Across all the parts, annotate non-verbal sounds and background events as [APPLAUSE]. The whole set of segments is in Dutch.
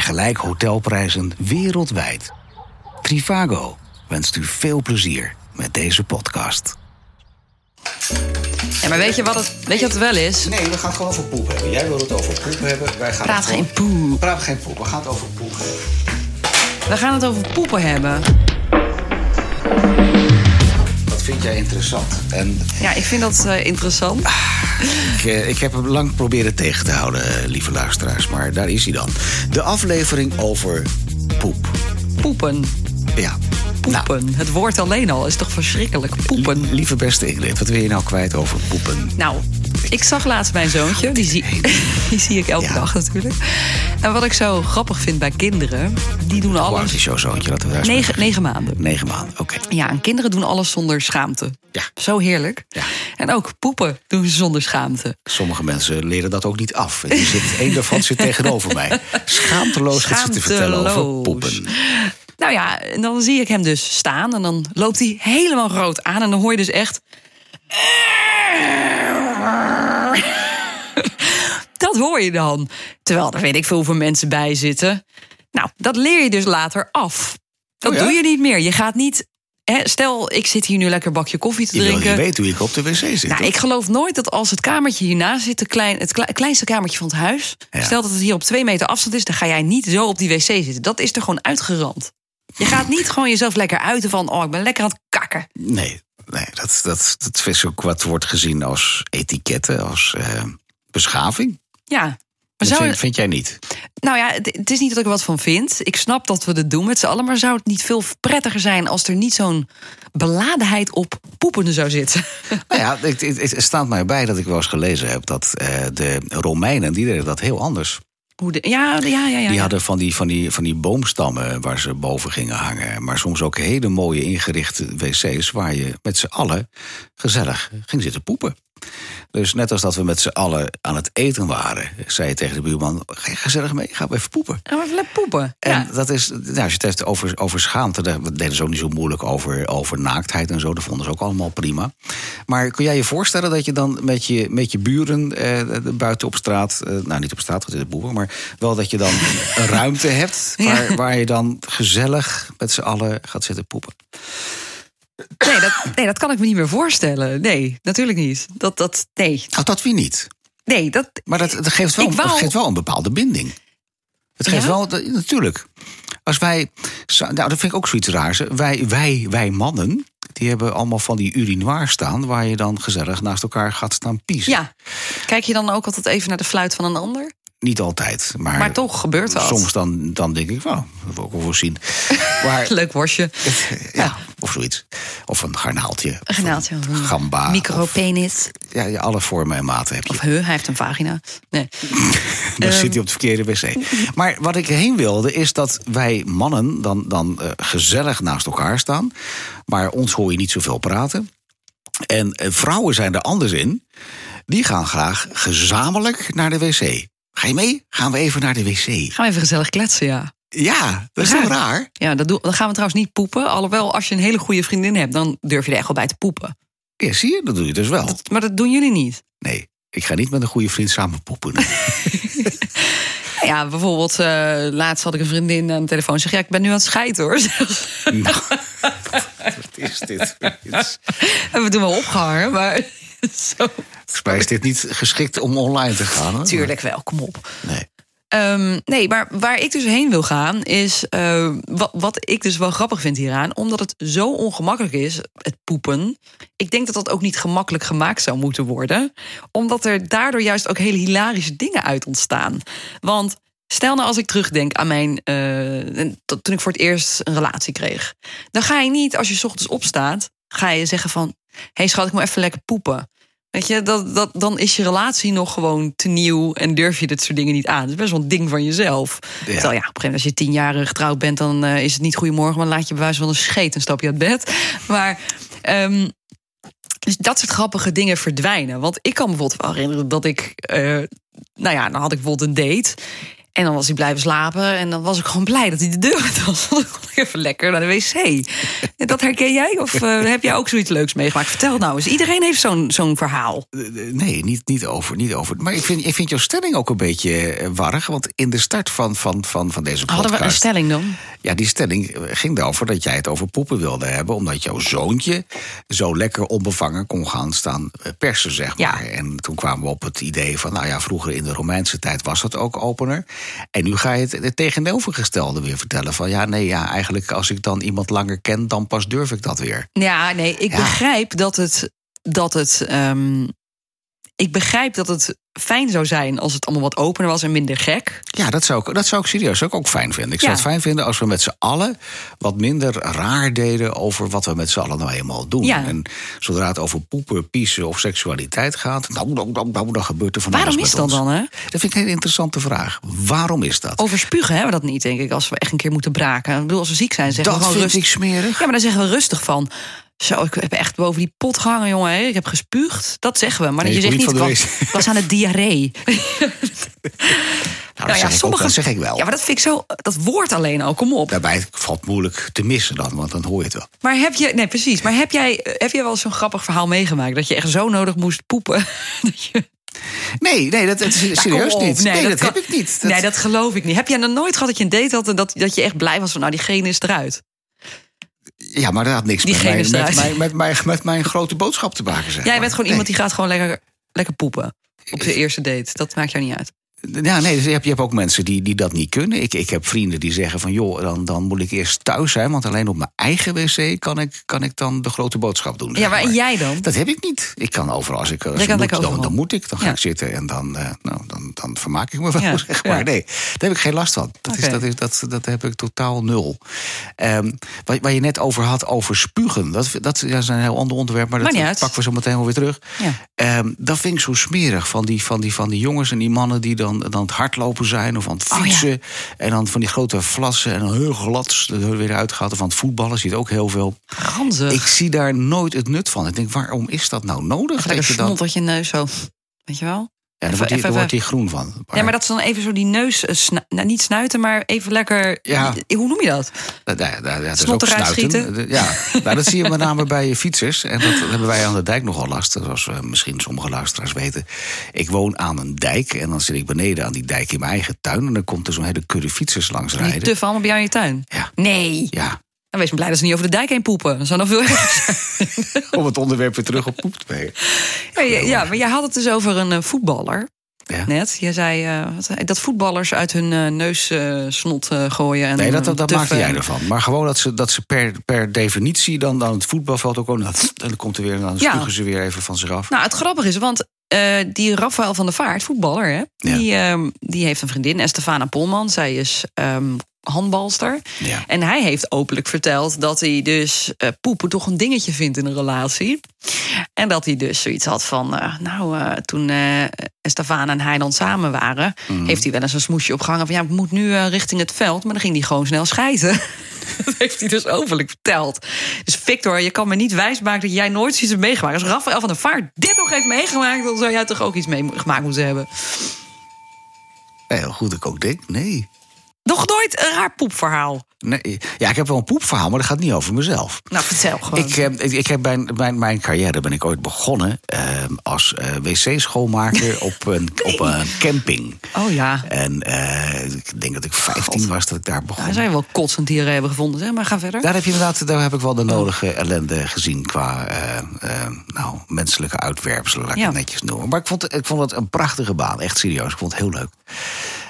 Vergelijk hotelprijzen wereldwijd. Trivago wenst u veel plezier met deze podcast. Ja, maar weet je wat het, weet je wat het wel is? Nee, we gaan het gewoon over poep hebben. Jij wil het over poep hebben. Wij gaan Praat geen poep. Praat geen poep. We gaan het over poep hebben. We gaan het over poepen hebben. Wat vind jij interessant? En Ja, ik vind dat eh, interessant. Ik, eh, ik heb hem lang proberen tegen te houden, eh, lieve luisteraars. Maar daar is hij dan. De aflevering over poep. Poepen. Ja. Nou, Poepen. Het woord alleen al is toch verschrikkelijk. Poepen. lieve beste Ingrid, wat wil je nou kwijt over poepen? Nou, ik zag laatst mijn zoontje. Die zie, [LAUGHS] die zie ik elke Ja. dag natuurlijk. En wat ik zo grappig vind bij kinderen... die doen Hoe oud alles... is jouw zoontje? Laten we daar Negen, negen maanden. Negen maanden, oké. Ja, en kinderen doen alles zonder schaamte. Ja. Zo heerlijk. Ja. En ook poepen doen ze zonder schaamte. Sommige mensen leren dat ook niet af. En Die zit, één daarvan zit tegenover mij. Schaamteloos gaat ze te vertellen over poepen. Nou ja, en dan zie ik hem dus staan en dan loopt hij helemaal rood aan. En dan hoor je dus echt. Dat hoor je dan. Terwijl er weet ik veel hoeveel mensen bij zitten. Nou, dat leer je dus later af. Dat Oh ja? doe je niet meer. Je gaat niet. Stel, ik zit hier nu lekker een bakje koffie te Je drinken. niet weten hoe ik op de wc zit. Nou, ik geloof nooit dat als het kamertje hiernaast zit, de klein, het kle- kleinste kamertje van het huis. Ja. Stel dat het hier op twee meter afstand is, dan ga jij niet zo op die wc zitten. Dat is er gewoon uitgeramd. Je gaat niet gewoon jezelf lekker uiten van, oh, ik ben lekker aan het kakken. Nee, nee dat, dat, dat is ook wat wordt gezien als etiketten, als eh, beschaving. Ja. Maar Dat zou, vind, vind jij niet? nou ja, het, het is niet dat ik er wat van vind. Ik snap dat we het doen met z'n allen. Maar zou het niet veel prettiger zijn als er niet zo'n beladenheid op poepende zou zitten? [LAUGHS] Nou ja, het, het, het staat mij bij dat ik wel eens gelezen heb dat eh, de Romeinen, die deden dat heel anders. Hoe de, ja, ja, ja, ja. Die hadden van die, van, die, van die boomstammen waar ze boven gingen hangen. Maar soms ook hele mooie ingerichte wc's waar je met z'n allen gezellig ging zitten poepen. Dus net als dat we met z'n allen aan het eten waren, zei je tegen de buurman: Ga je gezellig mee? We even poepen. We even poepen. En Ja. dat is, nou, als je het heeft over, over schaamte, daar deden ze ook niet zo moeilijk over, over naaktheid en zo. Dat vonden ze ook allemaal prima. Maar kun jij je voorstellen dat je dan met je, met je buren eh, buiten op straat, eh, nou niet op straat, want in de boeren, maar wel dat je dan [LAUGHS] een ruimte hebt waar, Ja. waar je dan gezellig met z'n allen gaat zitten poepen? Nee, dat, nee, dat kan ik me niet meer voorstellen. Nee, natuurlijk niet. Dat, dat, nee, Nou, dat wie niet. nee, dat, Maar dat, dat, geeft, wel, Ik wou- dat geeft wel een bepaalde binding. Het geeft Ja? wel, dat- natuurlijk. Als wij, nou dat vind ik ook zoiets raars. Wij, wij, wij mannen, die hebben allemaal van die urinoir staan... waar je dan gezellig naast elkaar gaat staan piezen. Ja. Kijk je dan ook altijd even naar de fluit van een ander? Niet altijd, maar, Maar toch gebeurt dat. soms dan, dan denk ik, nou, dat wil ik wel zien. [LAUGHS] Maar, Leuk worstje. ja, of zoiets. Of een garnaaltje. Een garnaaltje. Een gamba. Of, Micropenis. ja, ja, alle vormen en maten heb je. Of he, hij heeft een vagina. Nee. [LAUGHS] Dan Ehm. zit hij op de verkeerde wc. Maar wat ik heen wilde, is dat wij mannen dan, dan eh, gezellig naast elkaar staan. Maar ons hoor je niet zoveel praten. En eh, vrouwen zijn er anders in. Die gaan graag gezamenlijk naar de wc. Ga je mee? Gaan we even naar de wc. Gaan we even gezellig kletsen, ja. Ja, dat is toch raar? Ja, dat doen, dan gaan we trouwens niet poepen. Alhoewel, als je een hele goede vriendin hebt, dan durf je er echt wel bij te poepen. Ja, zie je? Dat doe je dus wel. Dat- maar dat doen jullie niet. Nee, ik ga niet met een goede vriend samen poepen. [LAUGHS] Ja, bijvoorbeeld, eh, laatst had ik een vriendin aan de telefoon. Zeg, ja, ik ben nu aan het scheiden hoor. [LAUGHS] nou, [LAUGHS] wat is dit? We toen wel opgehangen, maar [LAUGHS] zo. mij is dit niet geschikt om online te gaan. Tuurlijk wel, kom op. Nee. Ehm, nee, maar waar ik dus heen wil gaan is. eh, wat, wat ik dus wel grappig vind hieraan, omdat het zo ongemakkelijk is, het poepen. Ik denk dat dat ook niet gemakkelijk gemaakt zou moeten worden. Omdat er daardoor juist ook hele hilarische dingen uit ontstaan. Want stel nou als ik terugdenk aan mijn. eh, toen ik voor het eerst een relatie kreeg. Dan ga je niet, als je 's ochtends opstaat, ga je zeggen van. Hé hey schat, ik moet even lekker poepen. Weet je, dat, dat, dan is je relatie nog gewoon te nieuw en durf je dit soort dingen niet aan. Het is best wel een ding van jezelf. Terwijl ja, op een gegeven moment als je tien jaar getrouwd bent, dan eh, is het niet goedemorgen, maar laat je bij wijze van een scheet en stap je uit bed. [LAUGHS] Maar ehm, dus dat soort grappige dingen verdwijnen. Want ik kan me bijvoorbeeld wel herinneren dat ik, eh, nou ja, dan had ik bijvoorbeeld een date. En dan was hij blijven slapen. En dan was ik gewoon blij dat hij de deur uit was. [LAUGHS] Even lekker naar de wc. Dat herken jij? Of eh, heb jij ook zoiets leuks meegemaakt? Vertel nou eens. Iedereen heeft zo'n zo'n verhaal. Eh, Nee, niet, niet, over, niet over. Maar ik vind, ik vind jouw stelling ook een beetje eh, warrig. Want in de start van, van, van, van deze podcast... Hadden we een stelling dan? Ja, die stelling eh, ging erover dat jij het over poepen wilde hebben. Omdat jouw zoontje zo lekker onbevangen kon gaan staan eh, persen, zeg Ja. maar. En toen kwamen we op het idee van, nou ja, vroeger in de Romeinse tijd was dat ook opener. En nu ga je het, het tegenovergestelde weer vertellen. Van ja, nee, ja, eigenlijk als ik dan iemand langer ken, dan pas durf ik dat weer. Ja, nee, ik Ja. begrijp dat het. Dat het ehm, ik begrijp dat het fijn zou zijn als het allemaal wat opener was en minder gek. Ja, dat zou ik, dat zou ik serieus ook, ook fijn vinden. Ik zou Ja. het fijn vinden als we met z'n allen wat minder raar deden over wat we met z'n allen nou eenmaal doen. Ja. En zodra het over poepen, piezen of seksualiteit gaat, nou, nou, nou, nou dan gebeurt er van Waarom is dat ons. dan, hè? Dat vind ik een hele interessante vraag. Waarom is dat? Over spugen hebben we dat niet, denk ik, als we echt een keer moeten braken. Ik bedoel, als we ziek zijn, zeggen we dat gewoon vind rustig. ik smerig. Ja, maar dan zeggen we rustig van. Zo, ik heb echt boven die pot gehangen, jongen. hè. Ik heb gespuugd. Dat zeggen we. Maar Nee, je je zegt niet, ik was, aan het diarree. [LAUGHS] Nou, dat, zeg ik ook, dat zeg ik wel. Ja, maar dat vind ik zo... Dat woord alleen al, kom op. Daarbij valt het moeilijk te missen dan, want dan hoor je het wel. Maar heb je... Nee, precies. Maar heb jij, heb jij wel eens zo'n grappig verhaal meegemaakt? Dat je echt zo nodig moest poepen? [LAUGHS] Dat je, Nee, nee, dat, dat is Ja, serieus op. niet. Nee, dat, heb ik niet. Dat- Nee, dat geloof ik niet. Heb jij nog nooit gehad dat je een date had... en dat, dat je echt blij was van... nou, diegene is eruit? Ja, maar dat had niks met mijn, met, mijn, met, mijn, met mijn grote boodschap te maken. Zeg Jij bent gewoon iemand die gaat gewoon lekker, lekker poepen. Op de eerste date. Dat maakt jou niet uit. Ja, nee, dus je hebt, je hebt ook mensen die, die dat niet kunnen. Ik, ik heb vrienden die zeggen van... joh, dan, dan moet ik eerst thuis zijn... want alleen op mijn eigen wc kan ik, kan ik dan de grote boodschap doen. Ja, maar en jij dan? Dat heb ik niet. Ik kan overal, als ik als moet, dan, dan moet ik. Dan ga Ja. ik zitten en dan, eh, nou, dan, dan vermaak ik me wel, Ja, [LAUGHS] zeg maar. ja. Nee, daar heb ik geen last van. Dat, is, dat, is, dat, dat heb ik totaal nul. Ehm, wat, waar je net over had, over spugen. Dat, dat is een heel ander onderwerp, maar dat niet uit. pakken we zo meteen wel weer terug. Ehm, dat vind ik zo smerig van die, van, die, van die jongens en die mannen die dan, dan aan het hardlopen zijn of aan het Oh, ja. fietsen. En dan van die grote flassen en heel glad er weer uitgaat. Of aan het voetballen zie je het ook heel veel. Ganzen. Ik zie daar nooit het nut van. Ik denk, waarom is dat nou nodig? Lekker je dan, je neus zo. Weet je wel? Ja, wordt daar wordt hij groen van. Ja, maar dat is dan even zo die neus... eh, snu- nou, niet snuiten, maar even lekker... Ja. Hoe noem je dat? Dat, ja, dat, dat is ook snuiten. schieten? Ja, nou, dat zie je met name bij fietsers. En dat hebben wij aan de dijk nogal last. Zoals eh, misschien sommige luisteraars weten. Ik woon aan een dijk en dan zit ik beneden aan die dijk in mijn eigen tuin. En dan komt er zo'n hele kudde fietsers langs Die rijden. tuffen allemaal bij jou in je tuin? Ja. Nee. Ja, Dan wees maar blij dat ze niet over de dijk heen poepen. Dat zou nog veel erger zijn. [LAUGHS] om het onderwerp weer terug op poep te brengen. Ja, ja, ja, maar jij had het dus over een eh, voetballer. Ja. Net. Je zei eh, zei- dat voetballers uit hun eh, neus eh, snot eh, gooien. En, Nee, dat, dat, eh, dat maakte jij ervan. Maar gewoon dat ze, dat ze per, per definitie dan aan het voetbalveld ook... En dan komt er weer, dan Ja. spugen ze weer even van zich af. Nou, het grappige is, want eh, die Rafael van der Vaart, voetballer, hè, Ja. die, ehm, die heeft een vriendin, Estefana Polman. Zij is ehm, handbalster. Ja. En hij heeft openlijk verteld dat hij dus eh, poepen toch een dingetje vindt in een relatie. En dat hij dus zoiets had van, eh, nou, eh, toen Estefana en hij dan samen waren, Mhm. heeft hij wel eens een smoesje opgehangen van, ja, ik moet nu richting het veld. Maar dan ging hij gewoon snel schijten. [LAUGHS] Dat heeft hij dus openlijk verteld. Dus Victor, je kan me niet wijsmaken dat jij nooit zoiets hebt meegemaakt. Als Rafael van der Vaart dit nog heeft meegemaakt, dan zou jij toch ook iets meegemaakt moeten hebben. Heel goed, ik ook denk, nee. Nog nooit een raar poepverhaal. nee. Ja, ik heb wel een poepverhaal, maar dat gaat niet over mezelf. Nou, vertel gewoon. Ik, eh, ik, ik heb bij mijn, mijn carrière ben ik ooit begonnen eh, als eh, wc-schoonmaker [LAUGHS] op, een, op een camping. oh ja. En ik denk dat ik 15 God. was dat ik daar begon. Daar zijn we wel kotsend dieren hebben gevonden, zeg maar ga verder. Daar heb je inderdaad, daar heb ik wel de nodige ellende gezien qua nou, menselijke uitwerpselen, laat ik Ja. het netjes noemen. Maar ik vond, ik vond het een prachtige baan, echt serieus. Ik vond het heel leuk.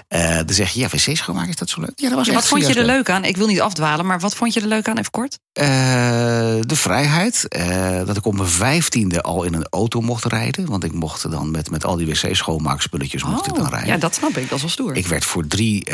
Eh dan zeg je, ja, wc schoonmaken, is dat zo leuk? Ja, dat was Ja, wat vond je er leuk aan? Ik wil niet afdwalen, maar wat vond je er leuk aan? Even kort. Eh, de vrijheid. eh, dat ik op mijn vijftiende al in een auto mocht rijden. Want ik mocht dan met, met al die wc-schoonmaakspulletjes mocht ik dan rijden. Oh, ja, dat snap ik. Dat is wel stoer. Ik werd voor drie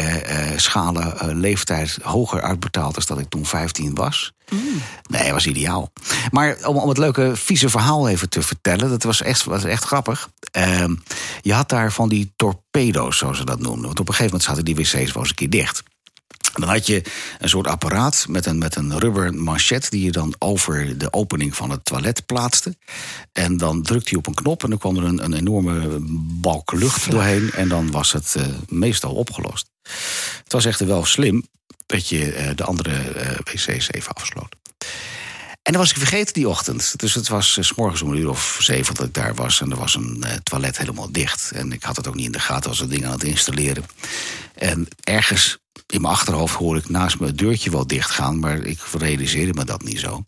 schalen leeftijd hoger uitbetaald dan dat ik toen 15 was. Mm. Nee, was ideaal. Maar om, om het leuke, vieze verhaal even te vertellen, dat was echt, was echt grappig. Ehm, je had daar van die torpedo's, zoals ze dat noemden. Want op een gegeven moment zaten die wc's wel eens een keer dicht. En Dan had je een soort apparaat met een, met een rubber manchet... die je dan over de opening van het toilet plaatste. En dan drukte je op een knop en dan kwam er een, een enorme balk lucht doorheen... en dan was het eh, meestal opgelost. Het was echter wel slim dat je eh, de andere eh, wc's even afsloot. En dan was ik vergeten die ochtend. Dus het was eh, s morgens om een uur of zeven dat ik daar was. En er was een toilet helemaal dicht. En ik had het ook niet in de gaten, was dat ding aan het installeren. En ergens in mijn achterhoofd hoor ik naast me het deurtje wel dicht gaan. Maar ik realiseerde me dat niet zo.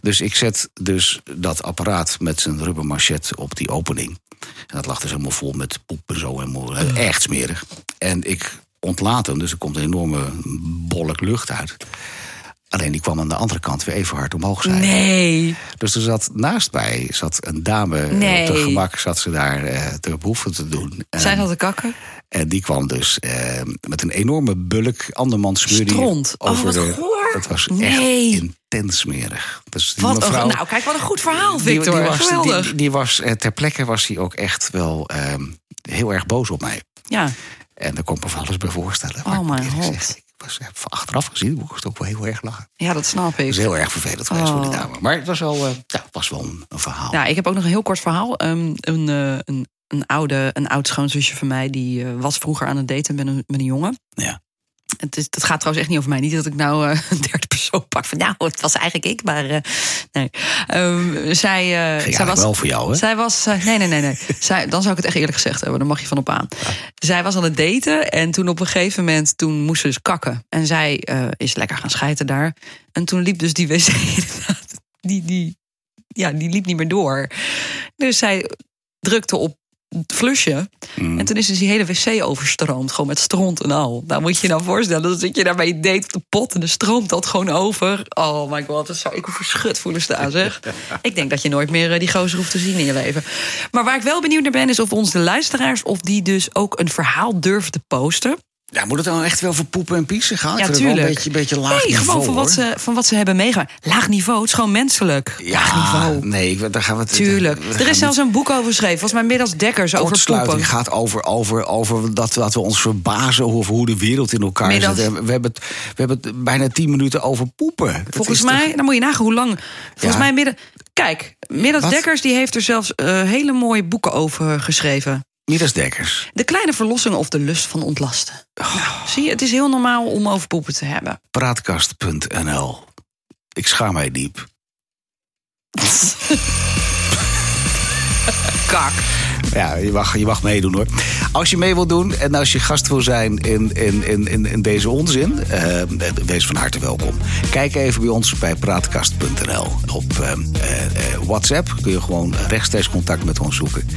Dus ik zet dus dat apparaat met zijn rubbermachet op die opening. En dat lag dus helemaal vol met poep en zo. Helemaal, echt smerig. En ik ontlaat hem, dus er komt een enorme bolk lucht uit. Alleen die kwam aan de andere kant weer even hard omhoog zijn. Nee. Dus er zat naast mij zat een dame eh, Nee. op de gemak zat ze daar eh te behoeven te doen. En, Zij had de kakken. en die kwam dus eh, met een enorme bulk andermans smeurie Stront. Oh, over wat de. goor. Dat was Nee. echt intens smerig. Dus die Wat mevrouw, een, nou, kijk, wat een goed verhaal, Victor. Die, was, Geweldig. die, die was ter plekke was hij ook echt wel heel erg boos op mij. Ja, En daar kon ik me van alles bij voorstellen. Oh, mijn god. Ik was eh, achteraf gezien, moest ik ook wel heel erg lachen. ja, dat snap Het is ik. heel erg vervelend geweest voor die Oh. dame. Maar het was wel, eh, ja, het was wel een, een verhaal. Ja, ik heb ook nog een heel kort verhaal. Ehm, een, eh, een, een, oude, een oud schoonzusje van mij... die eh, was vroeger aan het daten met een, met een jongen. Ja. Het, is, het gaat trouwens echt niet over mij. Niet dat ik nou eh, [LAUGHS] een derde persoon pak. Van, nou, het was eigenlijk ik, maar eh, nee. Ehm, zij, Ging zij was, wel voor jou, hè? Zij was. nee, nee, nee, nee. [LAUGHS] zij, dan zou ik het echt eerlijk gezegd hebben. Dan mag je van op aan. Zij was aan het daten. En toen op een gegeven moment. Toen moest ze dus kakken. En zij is lekker gaan schijten daar. En toen liep dus die wc. [LAUGHS] Die, die, ja, die liep niet meer door. Dus zij drukte op flusje. Mm. En toen is dus die hele wc overstroomd. Gewoon met stront en al. Nou moet je je nou voorstellen. Dan zit je daar bij je date op de pot. En dan stroomt dat gewoon over. Oh my god. Dat zou ik verschut voelen staan zeg. [LAUGHS] Ik denk dat je nooit meer eh, die gozer hoeft te zien in je leven. Maar waar ik wel benieuwd naar ben. Is of onze luisteraars. Of die dus ook een verhaal durven te posten. Ja, moet het dan echt wel voor poepen en piezen gaan? Ja, Ik vind het wel tuurlijk. Een beetje, beetje laag nee, niveau, gewoon van wat, ze, van wat ze hebben meegemaakt. Laag niveau. Het is gewoon menselijk. Laag niveau. nee, daar gaan we het... Tuurlijk. Er is zelfs een boek over geschreven. Volgens mij middels Dekkers over poepen. gaat over, over, over dat, dat we ons verbazen over hoe de wereld in elkaar Middels- zit. We hebben, het, we hebben het bijna tien minuten over poepen. Volgens mij, toch- dan moet je nagaan hoe lang. Volgens Ja. mij midden. Kijk, Middels Wat? Dekkers die heeft er zelfs eh, hele mooie boeken over geschreven. Midas Dekkers. De kleine verlossing of de lust van ontlasten. Nou, zie je, het is heel normaal om over poepen te hebben. Praatkast.nl. Ik schaam mij diep. [LAUGHS] Kak. Ja, je mag, je mag meedoen hoor. Als je mee wilt doen en als je gast wil zijn in, in, in, in, deze onzin, eh, wees van harte welkom. Kijk even bij ons bij praatkast.nl. Op eh, eh, WhatsApp kun je gewoon rechtstreeks contact met ons zoeken.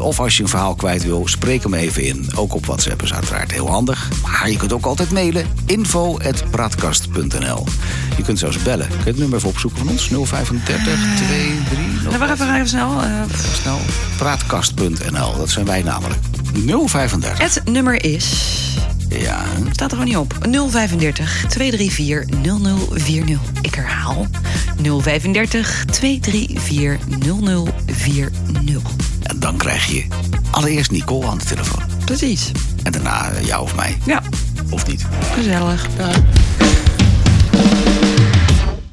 Of als je een verhaal kwijt wil, spreek hem even in. Ook op WhatsApp is uiteraard heel handig. Maar je kunt ook altijd mailen. info.praatkast.nl Je kunt zelfs bellen. Kun je het nummer even opzoeken van ons? 035 23 Nou, wacht even, even snel. eh, snel. Praatkast.nl, dat zijn wij namelijk. 035. het nummer is. Ja, Staat er gewoon niet op. 035 234 0040. Ik herhaal. 035 234 0040. en dan krijg je allereerst Nicole aan de telefoon. Precies. En daarna eh, jou of mij. Ja, Of niet. gezellig.